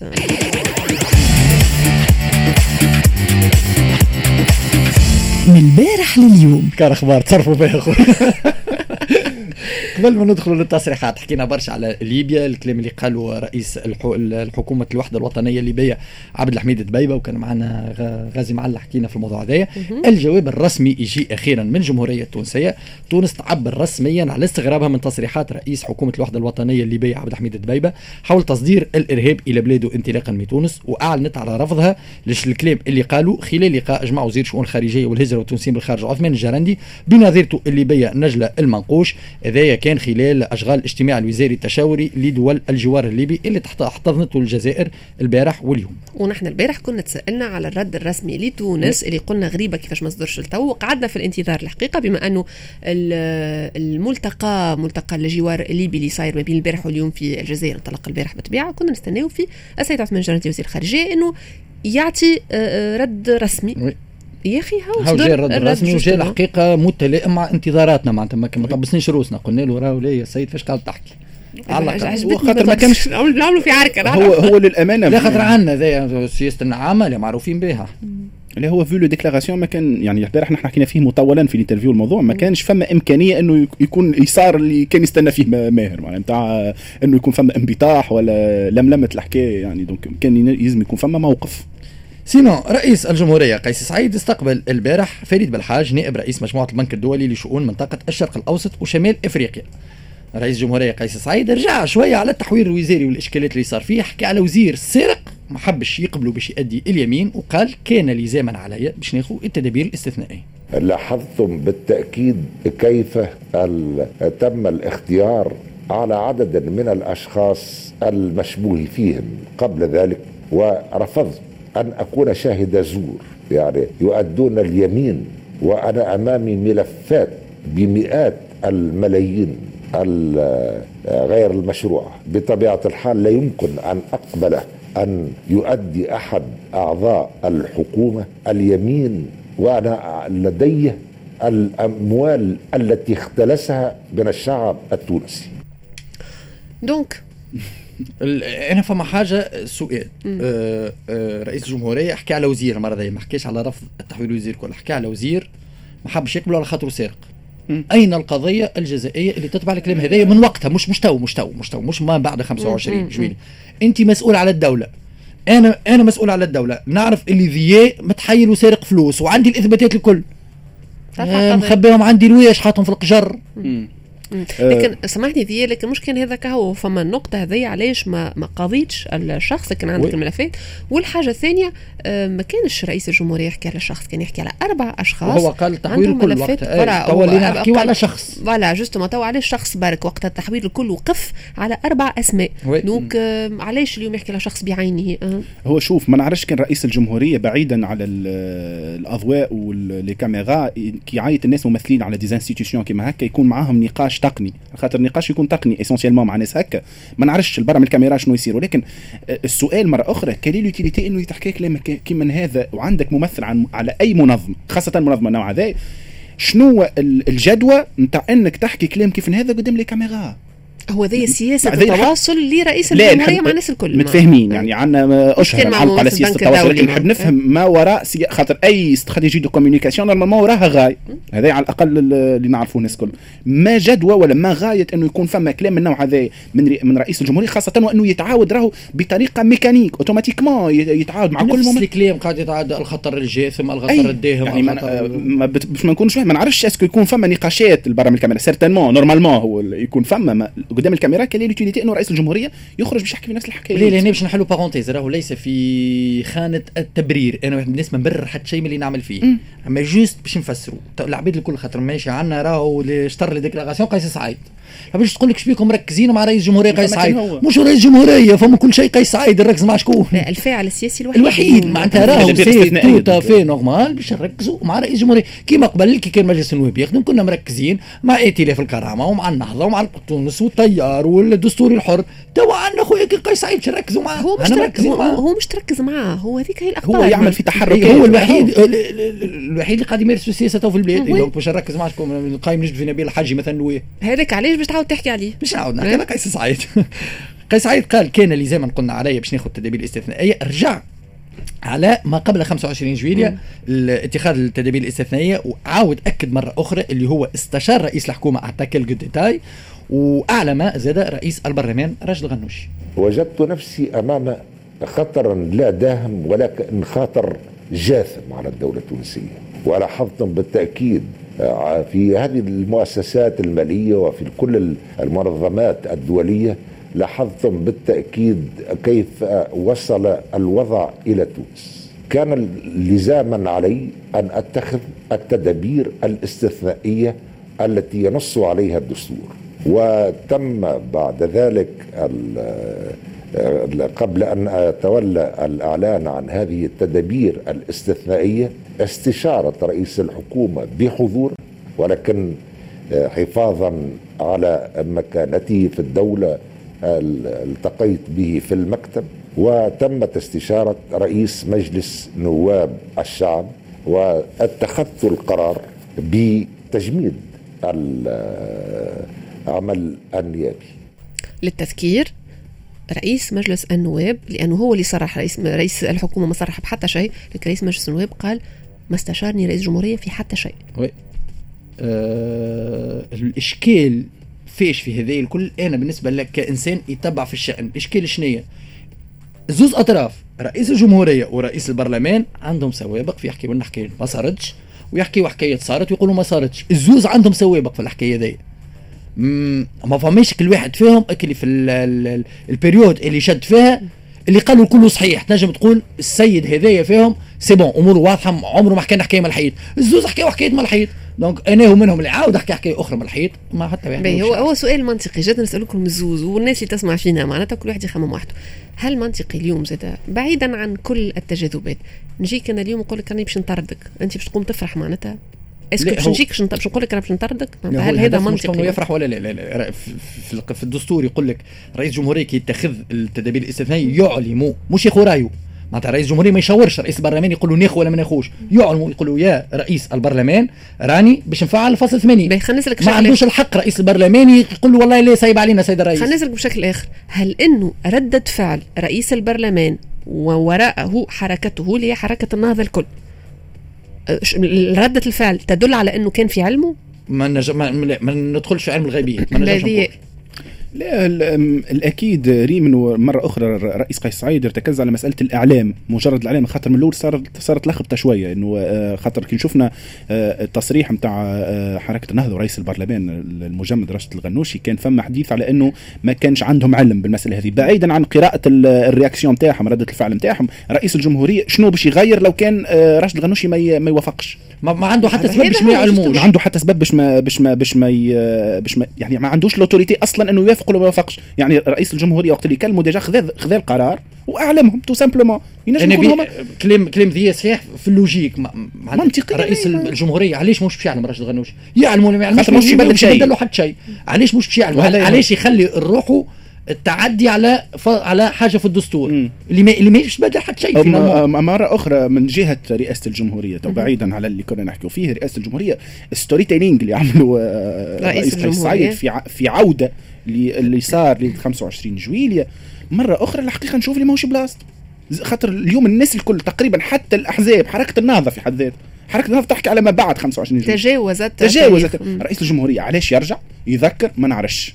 من البارح لليوم. كان أخبار تصرفوا فيها أخوي. قبل ما ندخل للتصريحات حكينا برشا على ليبيا الكلام اللي قاله رئيس الحكومة الوحدة الوطنية الليبية عبد الحميد دبيبة وكان معنا غازي معلة حكينا في الموضوع هذايا الجواب الرسمي يجي أخيرا من الجمهورية التونسية. تونس تعبر رسميا على استغرابها من تصريحات رئيس حكومة الوحدة الوطنية الليبية عبد الحميد دبيبة حول تصدير الإرهاب إلى بلاده انطلاقا من تونس وأعلنت على رفضها للكلام اللي قالوا خلال لقاء جمع وزير الشؤون الخارجية والهجرة والتونسيين بالخارج عثمان الجرندي بنظيرته الليبية نجلة المنقوش. هذايا كان خلال أشغال الاجتماع الوزاري التشاوري لدول الجوار الليبي اللي احتضنته الجزائر البارح واليوم. ونحن البارح كنا تسألنا على الرد الرسمي لتونس اللي قلنا غريبة كيفاش ما صدرش التو وقعدنا في الانتظار الحقيقة بما أنه الملتقى ملتقى الجوار الليبي اللي صاير ما بين البارح واليوم في الجزائر انطلق البارح بالطبيعة. كنا نستناو في السيد عثمان الجرندي وزير الخارجية إنه يعطي آه، آه، رد رسمي. يا أخي هاو هاو جاي الرد الرسمي وجاي الحقيقة متلائم مع انتظاراتنا معناتها ما طبسناش روسنا قلنا له راهو يا سيد فاش قاعد تحكي؟ خاطر ما كانش نعملوا في عركة هو هو للأمانة لا خاطر عندنا ذي سياسة النعامه اللي معروفين بها. اللي هو في les déclarations ما كان يعني البارح نحن حكينا فيه مطولا في ال interview الموضوع ما كانش فما إمكانية إنه يكون مسار اللي كان يستنى فيه ماهر معناها نتاع إنه يكون فما انبطاح ولا لملمة الحكاية يعني donc كان يلزم يكون فما موقف. sinon رئيس الجمهورية قيس سعيد استقبل البارح فريد بالحاج نائب رئيس مجموعة البنك الدولي لشؤون منطقة الشرق الأوسط وشمال إفريقيا. رئيس الجمهورية قيس سعيد رجع شوية على التحوير الوزاري والإشكالات اللي صار فيه حكى على وزير سرق ما حبش يقبلوا باش يؤدي اليمين وقال كان لزاما علي باش ناخذ التدابير الاستثنائية. لاحظتم بالتأكيد كيف تم الاختيار على عدد من الأشخاص المشبوه فيهم قبل ذلك ورفضت أن أكون شاهد زور يعني يؤدون اليمين وأنا أمامي ملفات بمئات الملايين غير المشروعة بطبيعة الحال لا يمكن أن أقبل أن يؤدي أحد أعضاء الحكومة اليمين وأنا لديه الأموال التي اختلسها من الشعب التونسي. دونك أنا فما حاجة سؤال. آه آه رئيس الجمهورية حكى على وزير المرة ذي ما حكاش على رفض التحويل الوزير كله حكى على وزير ما حبش يقبل على خاطره سارق. أين القضية الجزائية اللي تتبع الكلام هذايا من وقتها؟ مش مش تو مش تو مش تو مش ما بعد 25 جويلي انت مسؤول على الدولة. أنا أنا مسؤول على الدولة. نعرف اللي ذياء متحيل وسارق فلوس وعندي الإثباتات الكل. آه مخبيهم عندي الويش حاطهم في القجر. لكن سامحني ذي لكن مش كان هذاك هو. فما النقطة هذه علاش ما ما قاضيتش الشخص كان عندك الملفات والحاجة الثانية آه، ما كانش رئيس الجمهورية يحكي على شخص كان يحكي على أربع أشخاص هو قال التحويل الكل وقت. توا نحكيو على شخص. voilà justement توا على شخص برك وقت التحوير الكل وقف على أربع أسماء. donc آه، علاش اليوم يحكي على شخص بعينه؟ هو شوف ما نعرفش كان رئيس الجمهورية بعيدا على الأضواء والكاميرا كي يعيط الناس ممثلين على des institutions كيما هكا يكون معاهم نقاش نقاش تقني خاطر النقاش يكون تقني essentiellement مع ناس هكا. ما نعرفش برا من الكاميرا شنو يصير ولكن السؤال مرة أخرى quelle est l'utilité إنه تحكي كلام كيما هذا؟ وعندك ممثل عن على أي منظمة خاصة منظمة نوع هذا شنو الجدوى نتاع إنك تحكي كلام كيف هذا قدام لي كاميرا؟ هو ذي سياسة التواصل لرئيس الجمهورية مع الناس الكل متفاهمين يعني عندنا أشهر نعلق على سياسه التواصل لكن نحب نفهم ما وراء سي... خاطر أي stratégie de communication normalement وراها غاية. هذا على الأقل اللي نعرفوه الناس الكل. ما جدوى ولا ما غاية أنه يكون فما كلام من النوع هذا من ري... من رئيس الجمهورية خاصة وأنه يتعاود راهو بطريقة mécanique automatiquement يتعاود مع كل ممثل الكلام قاعد يتعاد الخطر الجاثم الخطر الداهم يعني ما, باش ما نكونش ما نعرفش est-ce que يكون فما نقاشات برا من الكاميرا. certainement normalement هو يكون فما قدام الكاميرا quelle l'utilité انه رئيس الجمهورية يخرج باش يحكي في نفس الحكاية. ليه لأن باش نحلوا parenthèse راهو ليس في خانة التبرير. أنا بالنسبة ما نبرر حتى شيء من اللي نعمل فيه. أما juste باش نفسروا العباد الكل خاطر ماشي عندنا راهو اللي اشتر les déclarations قيس سعيد. باش تقول لك شبيكم مركزين مع رئيس الجمهورية قيس سعيد. مش رئيس الجمهورية فما كل شيء قيس سعيد. نركز مع شكون؟ الفاعل السياسي الوحيد. الوحيد. معناتها راهو c'est tout à fait normal باش نركزوا مع رئيس الجمهورية. كيما قبل كي كان مجلس النواب يخدم كنا مركزين مع ائتلاف الكرامة ومع النهضة ومع تونس والتيار والدستور الحر. توا عندنا خويا كي قيس سعيد باش نركزوا معاه. هو مش تركز هو, هو مش تركز معاه. هو هذيك هي الاخبار هو يعمل في تحرك. هو الوحيد الوحيد اللي قاعد يمارس السياسة تو في البلاد. donc باش نركز مع شكون القايم نجد في نبيل الحاجي مثلا هذاك علاش باش تعاود تحكي عليه؟ مش نعاود نحكي على قيس سعيد. قيس سعيد قال كان لزاما قلنا علي باش ناخذ التدابير الاستثنائية رجع على ما قبل 25 جويليا اتخاذ التدابير الاستثنائية وعاود أكد مرة أخرى اللي هو استشار رئيس الحكومة. اعطى كل وأعلم زاد رئيس البرلمان راشد الغنوشي وجدت نفسي أمام خطر لا داهم ولكن خطر جاثم على الدولة التونسية. ولاحظتم بالتأكيد آه، في هذه المؤسسات المالية وفي كل المنظمات الدولية لاحظتم بالتأكيد كيف وصل الوضع إلى تونس. كان لزاما علي أن أتخذ التدابير الاستثنائية التي ينص عليها الدستور. وتم بعد ذلك قبل أن اتولى الإعلان عن هذه التدابير الاستثنائية استشارة رئيس الحكومة بحضور ولكن حفاظا على مكانته في الدولة التقيت به في المكتب. وتمت استشارة رئيس مجلس نواب الشعب واتخذت القرار بتجميد العمل النيابي. للتذكير رئيس مجلس النواب لأنه هو اللي صرح رئيس رئيس الحكومة ما صرح بحتى شيء لكن رئيس مجلس النواب قال ما استشارني رئيس الجمهوريه في حتى شيء. oui. آه الإشكال فيش في هذه الكل. أنا بالنسبة لك كإنسان يتبع في الشأن. الاشكال شنية زوز أطراف. رئيس الجمهورية ورئيس البرلمان عندهم سوابق في يحكي لنا حكايه ما صارتش ويحكيوا حكايه صارت ويقولوا ما صارتش. الزوز عندهم سوابق في الحكاية دي. ما فماش كل واحد فيهم اللي في ال période اللي شد فيها اللي قالوا كله صحيح. تنجم تقول السيد هذايا فيهم c'est bon أموره واضحة عمره ما حكينا حكاية ملحيط الزوز حكاوا حكايه ملحيط donc أنا ومنهم اللي عاود حكى حكاية أخرى ملحيط ما حتى واحد هو هو سؤال منطقي. جد نسألكم الزوز والناس اللي تسمع فينا معناتها كل واحد يخمم وحده هل منطقي اليوم زاد بعيدا عن كل التجاذبات. نجيك أنا اليوم نقول لك راني باش نطردك. أنت باش تقوم تفرح معناتها؟ est-ce que باش نجيك باش نقول لك أنا باش نطردك هل هذا منطقي؟ مش يفرح ولا لا, لا, لا في, في الدستور يقول لك رئيس جمهورية كي يتخذ التدابير الاستثنائية يعلم مش ياخذ رايه معناتها رئيس الجمهوريه ما يشاورش رئيس البرلمان يقول له ناخذ ولا ما ناخذش. يعلموا يقولوا يا رئيس البرلمان راني باش نفعل الفصل 80 ما عندوش الحق رئيس البرلمان يقول له والله لا سايب علينا سيد الرئيس. خلينا نسألك بشكل آخر. هل إنه ردة فعل رئيس البرلمان ووراءه حركته اللي هي حركة النهضة الكل؟ ردة الفعل تدل على إنه كان في علمه؟ ما نج... ما, ما ندخلش في علم الغيبيات ما نجمش لا الأكيد ريم مره أخرى رئيس قيس سعيد ارتكز على مسألة الإعلام مجرد الإعلام خاطر من الأول صارت صارت لخبطة شوية إنه آه، خاطر كي شفنا آه، التصريح نتاع آه، حركة النهضه ورئيس البرلمان المجمد راشد الغنوشي كان فما حديث على إنه ما كانش عندهم علم بالمسألة هذه. بعيدا عن قراءة ال réaction نتاعهم ردة الفعل نتاعهم رئيس الجمهورية شنو باش يغير لو كان راشد الغنوشي ما, يوافقش؟ ما, ما عنده حتى سبب باش ما يعلموش. ما عنده حتى سبب باش ما باش ما باش ما, باش ما يعني ما عندوش l'autorité أصلا إنه يوافق ولا ما يوافقش يعني رئيس الجمهورية وقت اللي يكلموا déjà خذا خذا القرار وأعلمهم تو simplement ينجم يكون كلام كلام ذي صحيح في ال logique. منطقي. رئيس الجمهورية علاش مش باش يعلم راشد الغنوشي يعلم ولا ما يعلمش مش شيء يبدل له حتى شيء. علاش مش باش يعلم؟ علاش يخلي روحه التعدي على ف... على حاجة في الدستور؟ مم. اللي ما اللي ماهيش بدل حتى شيء مرة أخرى من جهة رئاسة الجمهورية تو بعيدا على اللي كنا نحكوا فيه رئاسة الجمهورية storytelling اللي عملوا آه، رئيس قيس سعيد في ع... في عودة اللي صار ل 25 جويليا مرة أخرى الحقيقة نشوف اللي ماهوش بلاصتو خاطر اليوم الناس الكل تقريبا حتى الأحزاب حركة النهضة في حد ذاتها. حركة النهضة تحكي على ما بعد 25 جويليا تجاوزت تجاوزت. رئيس الجمهورية علاش يرجع؟ يذكر ما نعرفش.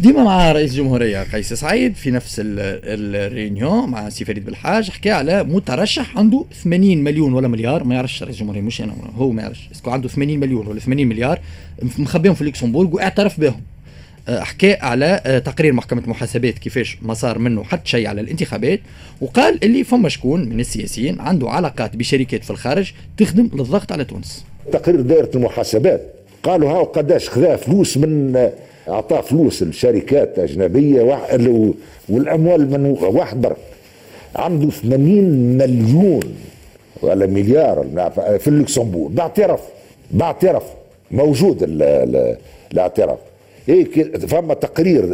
ديما مع رئيس الجمهورية قيس سعيد في نفس ال réunion مع سي فريد بالحاج حكى على مترشح عنده 80 مليون ولا مليار ما يعرفش رئيس الجمهورية مش أنا هو ما يعرفش. est-ce que عنده 80 مليون ولا 80 مليار مخبيهم في لوكسمبورغ واعترف بهم. حكى على أه، تقرير محكمة محاسبات كيفاش ما صار منه حتى شيء على الانتخابات وقال اللي فما شكون من السياسيين عنده علاقات بشركات في الخارج تخدم للضغط على تونس. تقرير دائرة المحاسبات. قالوا هاو قداش خذا فلوس من اعطاه فلوس لشركات اجنبيه والأموال من واحد برك عنده 80 مليون ولا مليار في اللوكسمبورغ. باعتراف باعتراف موجود الاعتراف. هيك فما تقرير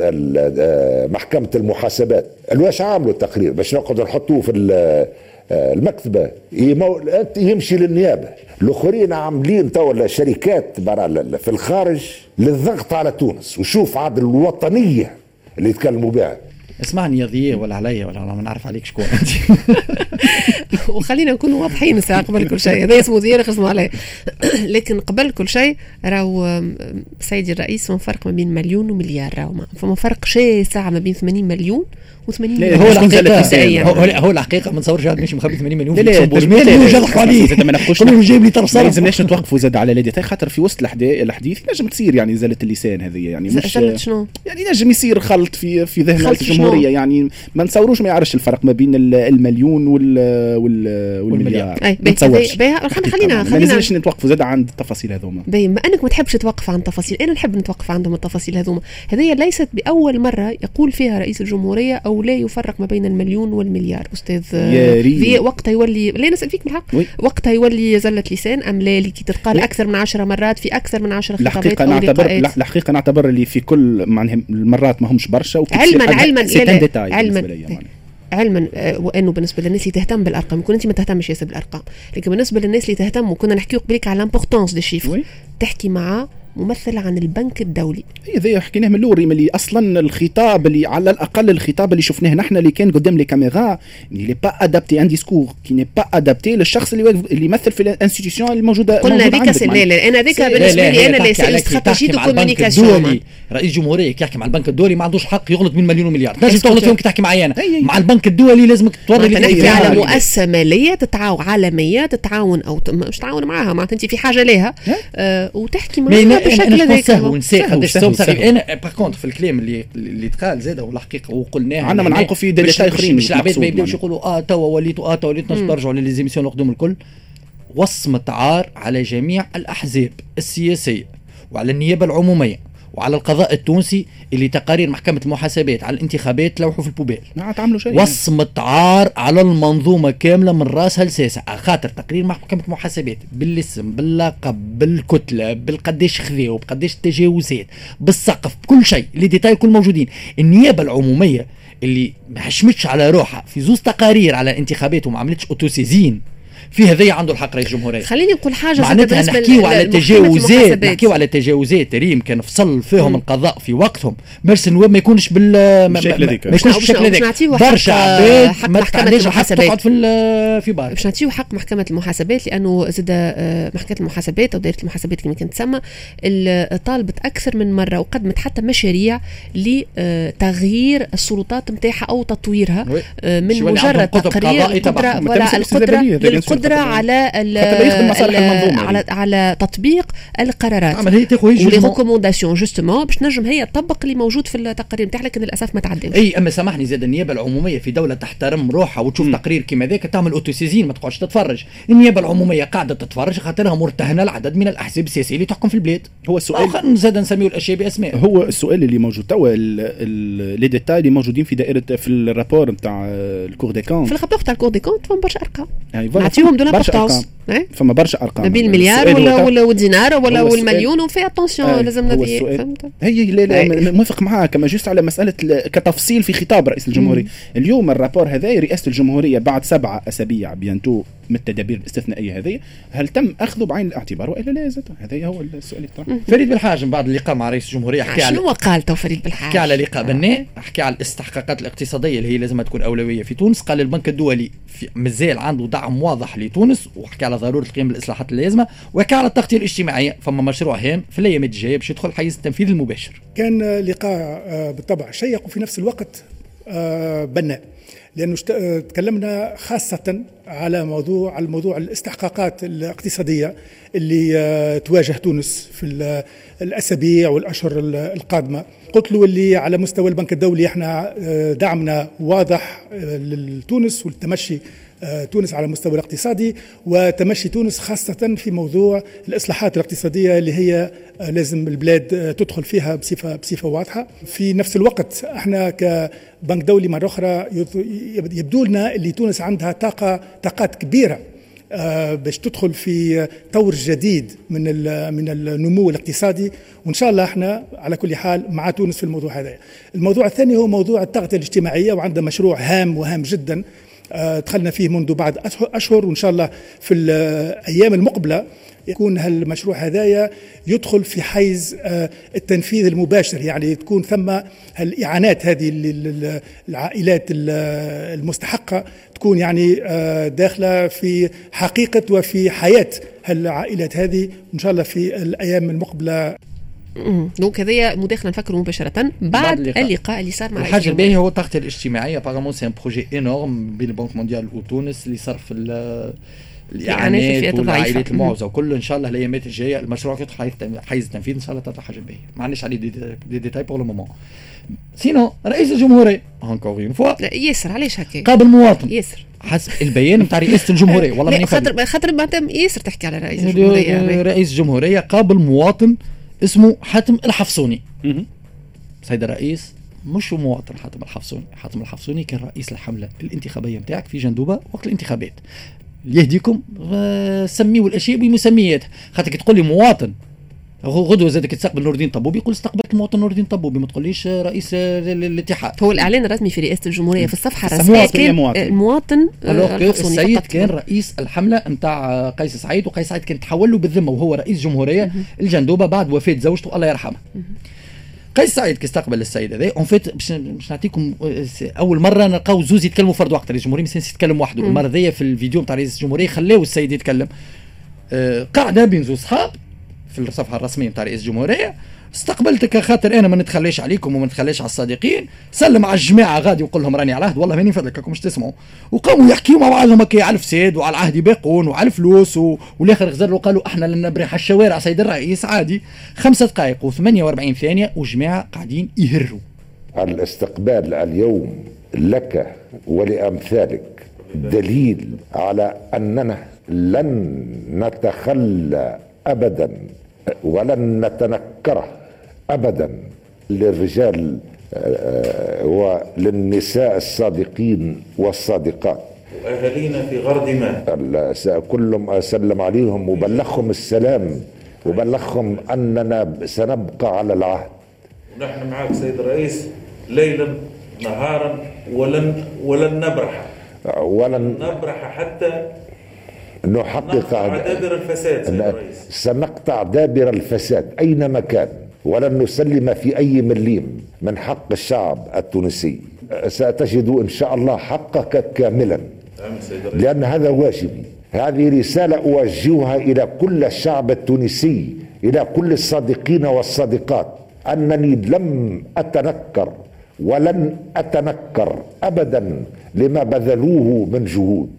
محكمة المحاسبات. الواش عاملوا التقرير؟ باش نقعد نحطوه في المكتبة. يمشي للنيابة. الأخرين عاملين تو الشركات في الخارج للضغط على تونس. وشوف عاد الوطنية اللي يتكلموا بها. اسمعني يا ضياء ولا عليا ولا ما نعرف عليك شكون. انت وخلينا نكون واضحين ساعة قبل كل شيء. هذا اسمه ضياء اسمه عليه. لكن قبل كل شيء راهو سيدي الرئيس فما فرق ما بين مليون ومليار راهو فما فرق شاسع ما بين 80 مليون و80 مليون. هو الحقيقة. هو, هو الحقيقة ما نتصورش هذا مش مخبي 80 مليون لا لا تجميل يجرحوا عليه زاد ما كلهم جايب لي طرف ما صرف لازمناش نتوقفوا زاد على الديتاي خاطر في وسط الحدي- الحديث نجم تصير يعني زلة اللسان هذه يعني مش؟ يعني نجم يصير خلط في في ذهن في الجمهورية؟ يعني ما نتصوروش ما يعرفش الفرق ما بين ال- المليون وال وال والمليار. ما باهي- باهي، خلينا- خلينا- ما لازمناش نتوقفوا زاد عند التفاصيل هذوما. باين ما أنك ما تحبش توقف عن تفاصيل أنا نحب نتوقف عندهم التفاصيل هذوما. هذه ليست بأول مرة يقول فيها رئيس الجمهورية أو لا يفرق ما بين المليون والمليار. أستاذ يا ريت. في وقتها يولي لا نسال فيك بالحق. وقتها يولي زله لسان أم لا اللي كي تتقال. أكثر من عشرة مرات في أكثر من عشرة خطابات الحقيقة نعتبر الحقيقة نعتبر اللي في كل معناها المرات ما همش برشا علماً- علماً، c'est un détail علماً. بالنسبة ليا معناها. علما آه، وإنه بالنسبة للناس اللي تهتم بالأرقام يكون أنت ما تهتمش ياسر بالأرقام لكن بالنسبة للناس اللي تهتم وكنا نحكيو قبليك على l'importance des chiffres. تحكي مع ممثل عن البنك الدولي. هي ذي حكيناه من الأول اللي أصلا الخطاب اللي على الأقل الخطاب اللي شفناه نحن اللي كان قدام les caméras اللي با ادابتي ان ديسكور كي ني با ادابتي للشخص اللي اللي يمثل في الانستيتيوشن الموجوده قلنا هذيك لا. لا أنا هذيك بالنسبة لي أنا اللي استراتيجي دو كوميونيكاسيون الدولي. رئيس جمهورية كي يحكي مع البنك الدولي ما عندوش حق يغلط من مليون ومليار. اسكت. تغلط فيهم كي تحكي معي أنا. مع البنك الدولي لازمك توري نحكي على مؤسسة مالية تتعاون عالمية تتعاون أو مش تعاون معاها معناتها أنت في حاجة لها آه وتحكي معاها. بالشكل أنا هذاك سهو، قداش سهو. أنا باغ كونتر في الكلام اللي اللي تقال زاد والحقيقة وقلناه عندنا ما نعلقوا في ديتاي آخرين باش العباد ما يبداوش. يقولوا آه توا وليتوا آه توا وليتوا نجم ترجعوا لليزيميسيون القدوم الكل. وصمة عار على جميع الأحزاب السياسية وعلى النيابة العمومية. وعلى القضاء التونسي اللي تقارير محكمة المحاسبات على الانتخابات لوحوا في ال poubelle ما تعملوا شيء. وصمة عار على المنظومة كاملة من رأسها لساسها خاطر تقرير محكمة المحاسبات بالاسم باللقب بالكتلة بالقديش خذاو بقديش التجاوزات بالسقف بكل شيء les détails كل موجودين. النيابة العمومية اللي ما حشمتش على روحها في زوز تقارير على الانتخابات وما عملتش auto-saisine في هذايا عنده الحق رئيس الجمهورية خليني نقول حاجة معناتها نحكيو على تجاوزات. نحكيو على تجاوزات ريم كان فصل فيهم القضاء في وقتهم مرسي النواب ما يكونش بال ما- يكونش بالشكل هذاك برشا عباد ما محكمة تعندهاش حق المحاسبات. تقعد في في بار باش نعطيو حق محكمة المحاسبات لأنه زاد آه، محكمة المحاسبات أو دائرة المحاسبات كما كانت تسمى ال- طالبت أكثر من مرة وقدمت حتى مشاريع لتغيير السلطات نتاعها أو تطويرها وي. آه، من مجرد تقرير. ولا تمثل خاطر- على على يعني. على تطبيق القرارات. عمل هي ولي justement باش نجم هي تطبق اللي موجود في التقارير نتاعها لكن للأسف ما تعداوش أي أما سامحني زاد النيابة العمومية في دولة تحترم روحها وتشوف تقرير كيما ذاك تعمل auto-saisine ما تقعدش تتفرج. النيابة العمومية قاعدة تتفرج خاطرها مرتهنة العدد من الأحزاب السياسية اللي تحكم في البلاد. هو السؤال سؤال زاد نسميو الأشياء بأسماء. هو السؤال اللي موجود. توا ال- ال- les détails اللي موجودين في دائره في ال rapport نتاع ال Cour des comptes في ال rapport تاع ال Cour des comptes فهم برشا أرقام. donc برشا importance أرقام. فما برشا أرقام. ما بين المليار ولا ولا والدينار ولا والمليون وفي attention آه، لازمنا السؤال- فهمت؟ هي لا لا. م- موافق معاك أما juste على مسألة ال- كتفصيل في خطاب رئيس الجمهورية. اليوم ال rapport هذا رئاسة الجمهورية بعد سبعة أسابيع bientôt من التدابير الاستثنائية هذه هل تم اخذه بعين الاعتبار وإلا لا زاد هذا هو السؤال اللي طرح. فريد بالحاج من بعد اللقاء مع رئيس الجمهورية حكى على شنو قال تو فريد بالحاج حكى على لقاء بناء حكى على الاستحقاقات الاقتصادية اللي هي لازم تكون أولوية في تونس. قال البنك الدولي مازال عنده دعم واضح لتونس وحكى على ضرورة القيام بالإصلاحات اللازمة. وحكى على التغطية الاجتماعية فما مشروع هام في الأيام الجاية باش يدخل حيز التنفيذ المباشر. كان لقاء آه، بالطبع شيق وفي نفس الوقت آه، بناء. اشت- آه، تكلمنا خاصة على موضوع على موضوع الاستحقاقات الاقتصادية اللي آه، تواجه تونس في ال- الأسابيع والأشهر ال- القادمة. قلت له اللي على مستوى البنك الدولي إحنا آه، دعمنا واضح لتونس والتمشي تونس على المستوى الاقتصادي وتمشي تونس خاصة في موضوع الإصلاحات الاقتصادية اللي هي آه، لازم البلاد آه، تدخل فيها بصفة بصفة واضحة. في نفس الوقت إحنا كبنك دولي مرة أخرى يبدو لنا اللي تونس عندها طاقة طاقات كبيرة آه، باش تدخل في طور جديد من من النمو الاقتصادي. وإن شاء الله إحنا على كل حال مع تونس في الموضوع هذا. الموضوع الثاني هو موضوع التغطيه الاجتماعيه وعندنا مشروع هام وهام جدا. آه، دخلنا فيه منذ بعد أشهر- وإن شاء الله في الأيام المقبلة يكون هالمشروع هذايا يدخل في حيز آه، التنفيذ المباشر يعني تكون ثم هالإعانات هذه للعائلات المستحقة تكون يعني آه، داخلة في حقيقة وفي حياة هالعائلات هذه ان شاء الله في الأيام المقبلة. donc هذايا مداخلة نفكروا مباشرة. بعد اللقاء, اللي صار مع الحاجة الباهية هو التغطيه الاجتماعية. apparemment c'est un projet énorme بين ال Banque mondiale وتونس اللي صار في الإعانات والعائلات المعوزة وكل. إن شاء الله الأيامات الجاية المشروع يدخل حيز التنفيذ إن شاء الله تطلع حاجة باهية. ما عندناش عليه des, des détails pour le moment sinon رئيس الجمهورية encore une fois ياسر علاش هكا؟ قابل مواطن. ياسر. حسب البيان نتاع رئاسه الجمهورية. والله خاطر خاطر معناتها ياسر تحكي على رئيس الجمهورية. رئيس الجمهورية قابل مواطن اسمه حاتم الحفصوني. سيد الرئيس مش مواطن حاتم الحفصوني. حاتم الحفصوني كان رئيس الحملة الانتخابية نتاعك في جندوبة وقت الانتخابات. يهديكم سميوا الأشياء بمسمياتها خاطر كي تقول لي مواطن غدوة زادك تستقبل نور الدين طبوبي يقول استقبلت المواطن نور الدين طبوبي ما تقوليش رئيس الاتحاد. هو الإعلان الرسمي في رئاسة الجمهورية في الصفحة الرسمية كان مواطن. المواطن السيد كان رئيس الحملة نتاع قيس سعيد وقيس سعيد كان تحول له بالذمة وهو رئيس جمهورية الجندوبة بعد وفاة زوجته الله يرحمها قيس سعيد كي استقبل السيد هذا en fait باش نعطيكم أول مرة نلقاو زوز يتكلموا فرد وقت رئيس الجمهورية ما يتكلم وحده المرة ذي في الفيديو نتاع رئيس الجمهورية خلاو السيد يتكلم. آه قاعدة بين زوز صحاب في الصفحة الرسمية نتاع رئيس الجمهورية استقبلتك خاطر أنا ما نتخلاش عليكم وما نتخلاش على الصادقين سلم على الجماعة غادي وقول لهم راني على عهد والله ماني فضلك مش تسمعوا. وقاموا يحكيوا مع بعضهم هكا على الفساد وعلى العهد يباقون وعلى الفلوس و... والاخر غزروا قالوا إحنا لن نبرح الشوارع سيد الرئيس عادي. خمسة دقائق و48 ثانية وجماعة قاعدين يهروا. الاستقبال اليوم لك ولأمثالك دليل على أننا لن نتخلى ابدا. ولن نتنكره ابدا للرجال آه، وللنساء الصادقين والصادقات. أهالينا في غرد ما؟ كلهم أسلم عليهم وبلغهم السلام وبلغهم أننا سنبقى على العهد. ونحن معك سيد الرئيس ليلا نهارا ولن ولن نبرح. ولن نبرح حتى نحقق دابر الفساد سنقطع دابر الفساد أينما كان ولن نسلم في أي مليم من حق الشعب التونسي. ستجد إن شاء الله حقك كاملا. لأن هذا واجبي. هذه رسالة أوجهها إلى كل الشعب التونسي إلى كل الصادقين والصادقات. أنني لم أتنكر ولن أتنكر أبدا لما بذلوه من جهود.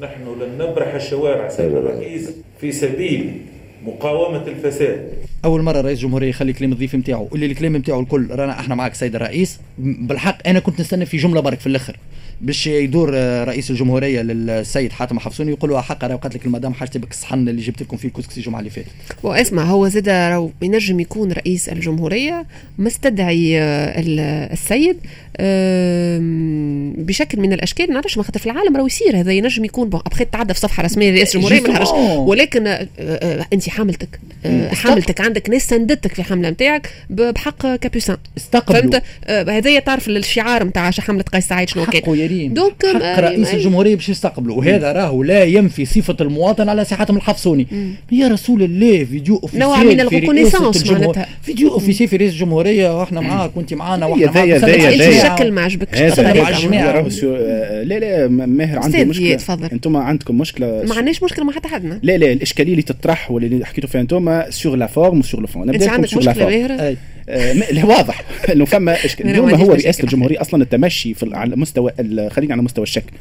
نحن لن نبرح الشوارع سيد الرئيس في سبيل مقاومة الفساد. أول مرة رئيس الجمهوريه يخلي كلام الضيف نتاعو اللي الكلام نتاعو الكل رانا إحنا معك سيد الرئيس. بالحق أنا كنت نستنى في جملة برك في الأخر باش يدور آه، رئيس الجمهورية للسيد حاتم حفصوني يقول له حق راه قالت لك المدام حاجتي بك الصحن اللي جبت لكم فيه الكسكسي الجمعه اللي فاتت. واسمع هو زاد راهو ينجم يكون رئيس الجمهورية مستدعي آه، السيد بشكل من الأشكال نعرفش ما خاطر في العالم راهو يصير هذا ينجم يكون بون ابخي تعدى في صفحة رسمية لرئيس الجمهورية ولكن آه، انت حاملتك حاملتك عندك ناس سندتك في حملة نتاعك بحق كابوسان. استقبلوا. فهمت؟ هذايا تعرف الشعار نتاع حملة قيس سعيد شنو كان. كريم دونك حق رئيس الجمهورية باش يستقبلوا. وهذا راهو لا ينفي صفة المواطن على صحتهم الحفصوني يا رسول الله vidéo officielle نوع من ال reconnaissance معناتها. vidéo officielle في رئيس الجمهورية وإحنا معاك وإنت معانا وإحنا معاك. الشكل ما عجبكش لا لا ماهر عنده مشكلة. تفضل. أنتم عندكم مشكلة. ما عندناش مشكلة مع حتى حدنا. لا لا الإشكالية اللي تطرح واللي حكيتوا فيها أنتم sur la forme و sur le fond أنت عندك مشكلة ماهر آه واضح إنه فما اليوم هو رئاسة الجمهورية أصلا التمشي في على مستوى خلينا على مستوى الشكل.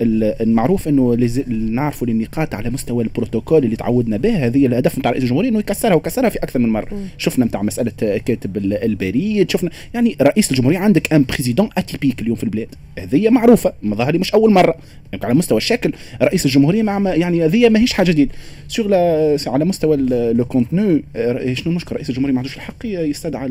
المعروف إنه نعرفوا النقاط على مستوى البروتوكول اللي تعودنا به هذه الهدف نتاع رئيس الجمهورية إنه يكسرها وكسرها في أكثر من مرة. م. شفنا نتاع مسألة كاتب البريد شفنا يعني رئيس الجمهورية عندك un président atypique اليوم في البلاد. هذه معروفة مظاهر مش أول مرة. يعني على مستوى الشكل رئيس الجمهورية مع يعني هذه ماهيش حاجة جديدة. على مستوى le contenu شنو المشكل رئيس الجمهورية؟ ما عندوش الحق يستدعى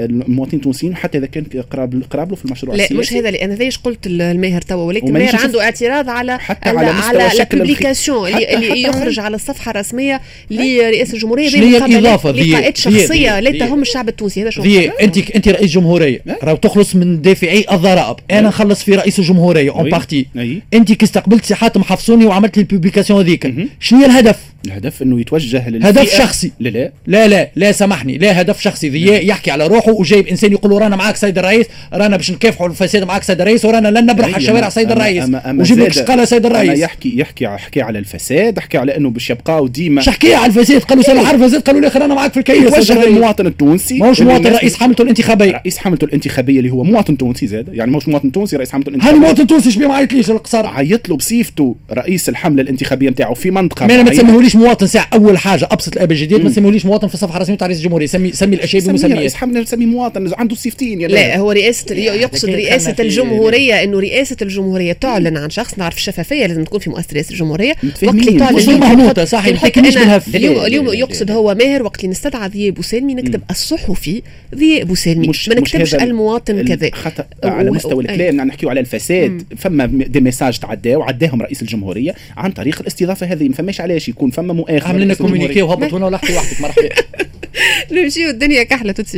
المواطنين التونسيين حتى إذا كان قراب قراب له في المشروع لا السياسي. مش هذا لأن إيش قلت الماهر توا؟ ولكن الماهر عنده اعتراض على حتى على, على ال publication اللي, اللي يخرج على الصفحة الرسمية لرئاسه الجمهورية بين الإضافة؟ لقاءات شخصية لا تهم الشعب التونسي. هذا شو انت أنت رئيس جمهوريه راهو تخلص من دافعي الضرائب. أنا نخلص في رئيس الجمهورية en partie أنت كي استقبلت سي حاتم حفصوني وعملت لي ال publication هذيك. شنو هي الهدف؟ الهدف إنه يتوجه للفئة هدف شخصي. لا لا. لا لا لا سامحني. لا هدف شخصي. ضياء يحكي على روحه وجايب إنسان يقول رانا معاك سيد الرئيس رانا باش نكافحوا الفساد معاك سيد الرئيس ورانا لن نبرح هي الشوارع سيد أما- الرئيس. أما- أما وجيب لك شقالة سيد الرئيس. يحكي يحكي حكي على الفساد حكي على إنه باش يبقاو ديما شحكيها على الفساد. قالوا سنة حرف الفساد قالوا لي رانا معاك في الكيس. سيد يتوجه. للمواطن التونسي. ماهوش مواطن رئيس حملته الانتخابية. رئيس حملته الانتخابية اللي هو مواطن تونسي زاد. يعني ماهوش مواطن تونسي رئيس حملته الانتخابية. مواطن تونسي شبيه ما عيطليش القصار عيط له بصيفته رئيس الحملة الانتخابية نتاعو في منطقة ما تسميهوليش مواطن ساعة أول حاجة أبسط الابجديات ما تسميهوليش مواطن في الصفحه الرسميه تاع رئيس الجمهورية سمي سمي الأشياء بمسميات حملة سميه مواطن عنده صفتين يا لا هو رئاسة يقصد في- الجمهورية إنه رئاسة الجمهورية تعلن عن شخص نعرف الشفافية لازم تكون في مؤسسة رئاسة الجمهورية. متفاهمين. اللي تعلن بالهف. اليوم اليوم. يقصد هو ماهر وقت اللي نستدعى ذياب وسالمي نكتب الصحفي ذياب وسالمي. ما نكتبش المواطن ال- كذا. حتى على مستوى الكلام نحكيو على الفساد فما des messages تعداو عداهم رئيس الجمهورية عن طريق الاستضافة هذه. ما فماش علاش يكون فما مؤاخذه عامل لنا رئيس الجمهورية. communiqué وهبط هنا ولا احكي وحدك مرحبا نمشيو الدنيا كحلة توت